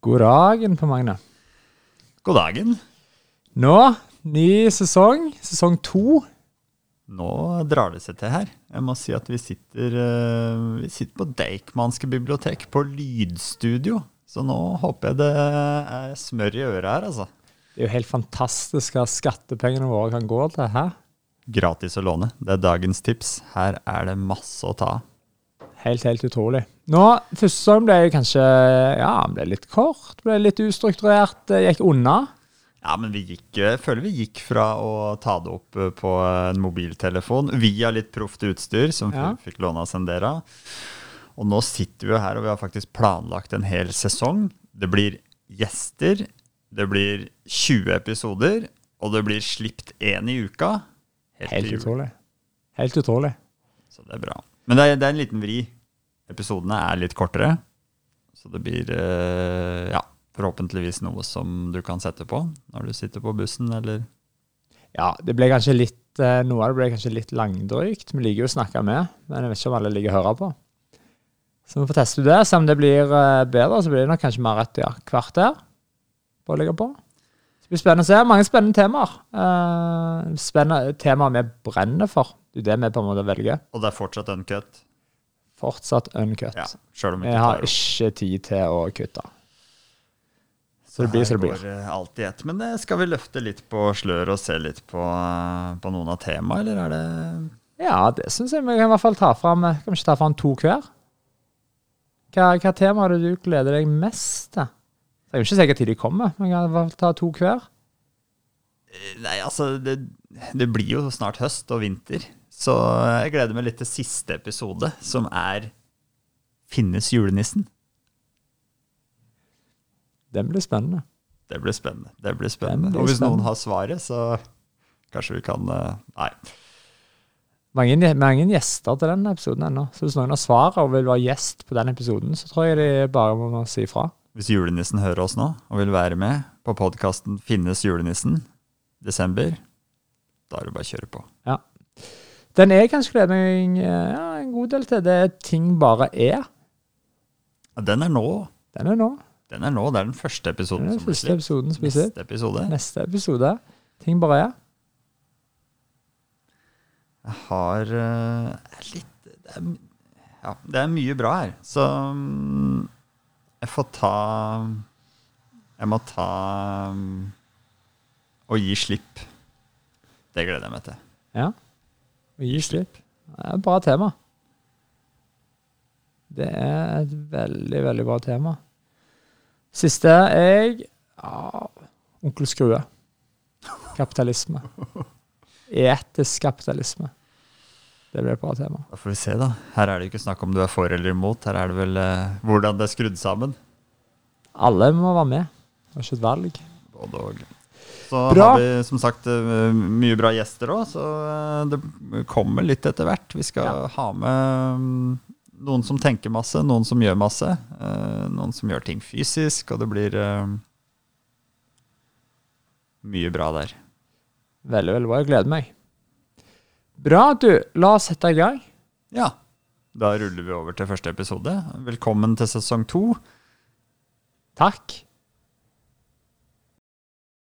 God dagen på Magne. God dagen. Nå, ny sesong. Sesong to. Nå drar det seg til her. Jeg må si at vi sitter, eh, vi sitter på Deichmanske bibliotek, på lydstudio. Så nå håper jeg det er smør i øret her, altså. Det er jo helt fantastisk hva skattepengene våre kan gå til. Hæ? Gratis å låne. Det er dagens tips. Her er det masse å ta av. Helt, helt utrolig. Nå, Første sesong ble jo kanskje ja, ble litt kort, ble litt ustrukturert, gikk unna. Ja, men vi gikk, jeg føler vi gikk fra å ta det opp eh, på en mobiltelefon via litt proft utstyr, som Ja. fikk låne av Sendera. Og nå sitter vi jo her, og vi har faktisk planlagt en hel sesong. Det blir gjester, det blir 20 episoder, og det blir slipt én i uka. Helt Helt utrolig. Helt utrolig. Så det er bra. Men det er, det er en liten vri. Episodene er litt kortere, så det blir eh, ja, forhåpentligvis noe som du kan sette på når du sitter på bussen, eller Ja, det ble kanskje litt eh, Noe av det ble kanskje litt langdrygt. Vi liker jo å snakke med, men jeg vet ikke om alle liker å høre på. Så vi får teste det. Se om det blir eh, bedre, så blir det nok kanskje mer et ja, kvarter på å ligge på. Det blir spennende å se. Mange spennende temaer. Uh, spennende temaer vi brenner for. Det er det vi på en måte velger. Og det er fortsatt uncut. Fortsatt uncut. Ja, selv om vi Jeg har ikke tid til å kutte. Så det blir som det blir. Går alltid alt i ett. Men skal vi løfte litt på sløret og se litt på, eh, på noen av temaene, eller er det Ja, det syns jeg vi kan i hvert fall ta fram. Kan vi ikke ta fram to hver? Hva, hva tema er det du gleder deg mest til? Jeg jo ikke sikker tid de kommer, men kan vi ta to hver. Nei, altså det, det blir jo snart høst og vinter. Så jeg gleder meg litt til siste episode, som er Finnes julenissen? Den blir spennende. Det blir spennende. Det blir spennende. Blir og hvis noen har svaret, så kanskje vi kan eh, Nei. Mange, mange gjester til den episoden ennå. Så hvis noen har svaret og vil være gjest på den episoden, så tror jeg de bare må si ifra. Hvis julenissen hører oss nå og vil være med på podkasten Finnes julenissen desember, da er det bare å kjøre på. Den jeg kanskje gleder meg ja, en god del til, det er Ting bare er. Ja, Den er nå. Den er nå. Den er nå. Det er den første episoden Den er den som første episoden som blir sett. Neste episode. Neste episode. Ting bare er. Jeg har er litt det er, Ja, det er mye bra her. Så um, jeg får ta Jeg må ta um, og gi slipp. Det gleder jeg meg til. Ja. Gi slipp. Det er et bra tema. Det er et veldig, veldig bra tema. Siste jeg ja, Onkel Skrue. Kapitalisme. Etisk kapitalisme. Det blir et bra tema. Da får vi se, da. Her er det ikke snakk om du er for eller imot. Her er det vel eh, hvordan det er skrudd sammen. Alle må være med. Det er ikke et valg. Både og. Så Bra. har vi som sagt eh, mye bra gjester òg, så eh, det kommer litt etter hvert. Vi skal Ja. ha med mm, noen som tenker masse, noen som gjør masse. eh, Noen som gjør ting fysisk, og det blir mye bra der. Veldig, veldig bra. Jeg gleder meg. Bra, du. La oss sette i gang. Ja. Da ruller vi over til første episode. Velkommen til sesong to. Takk.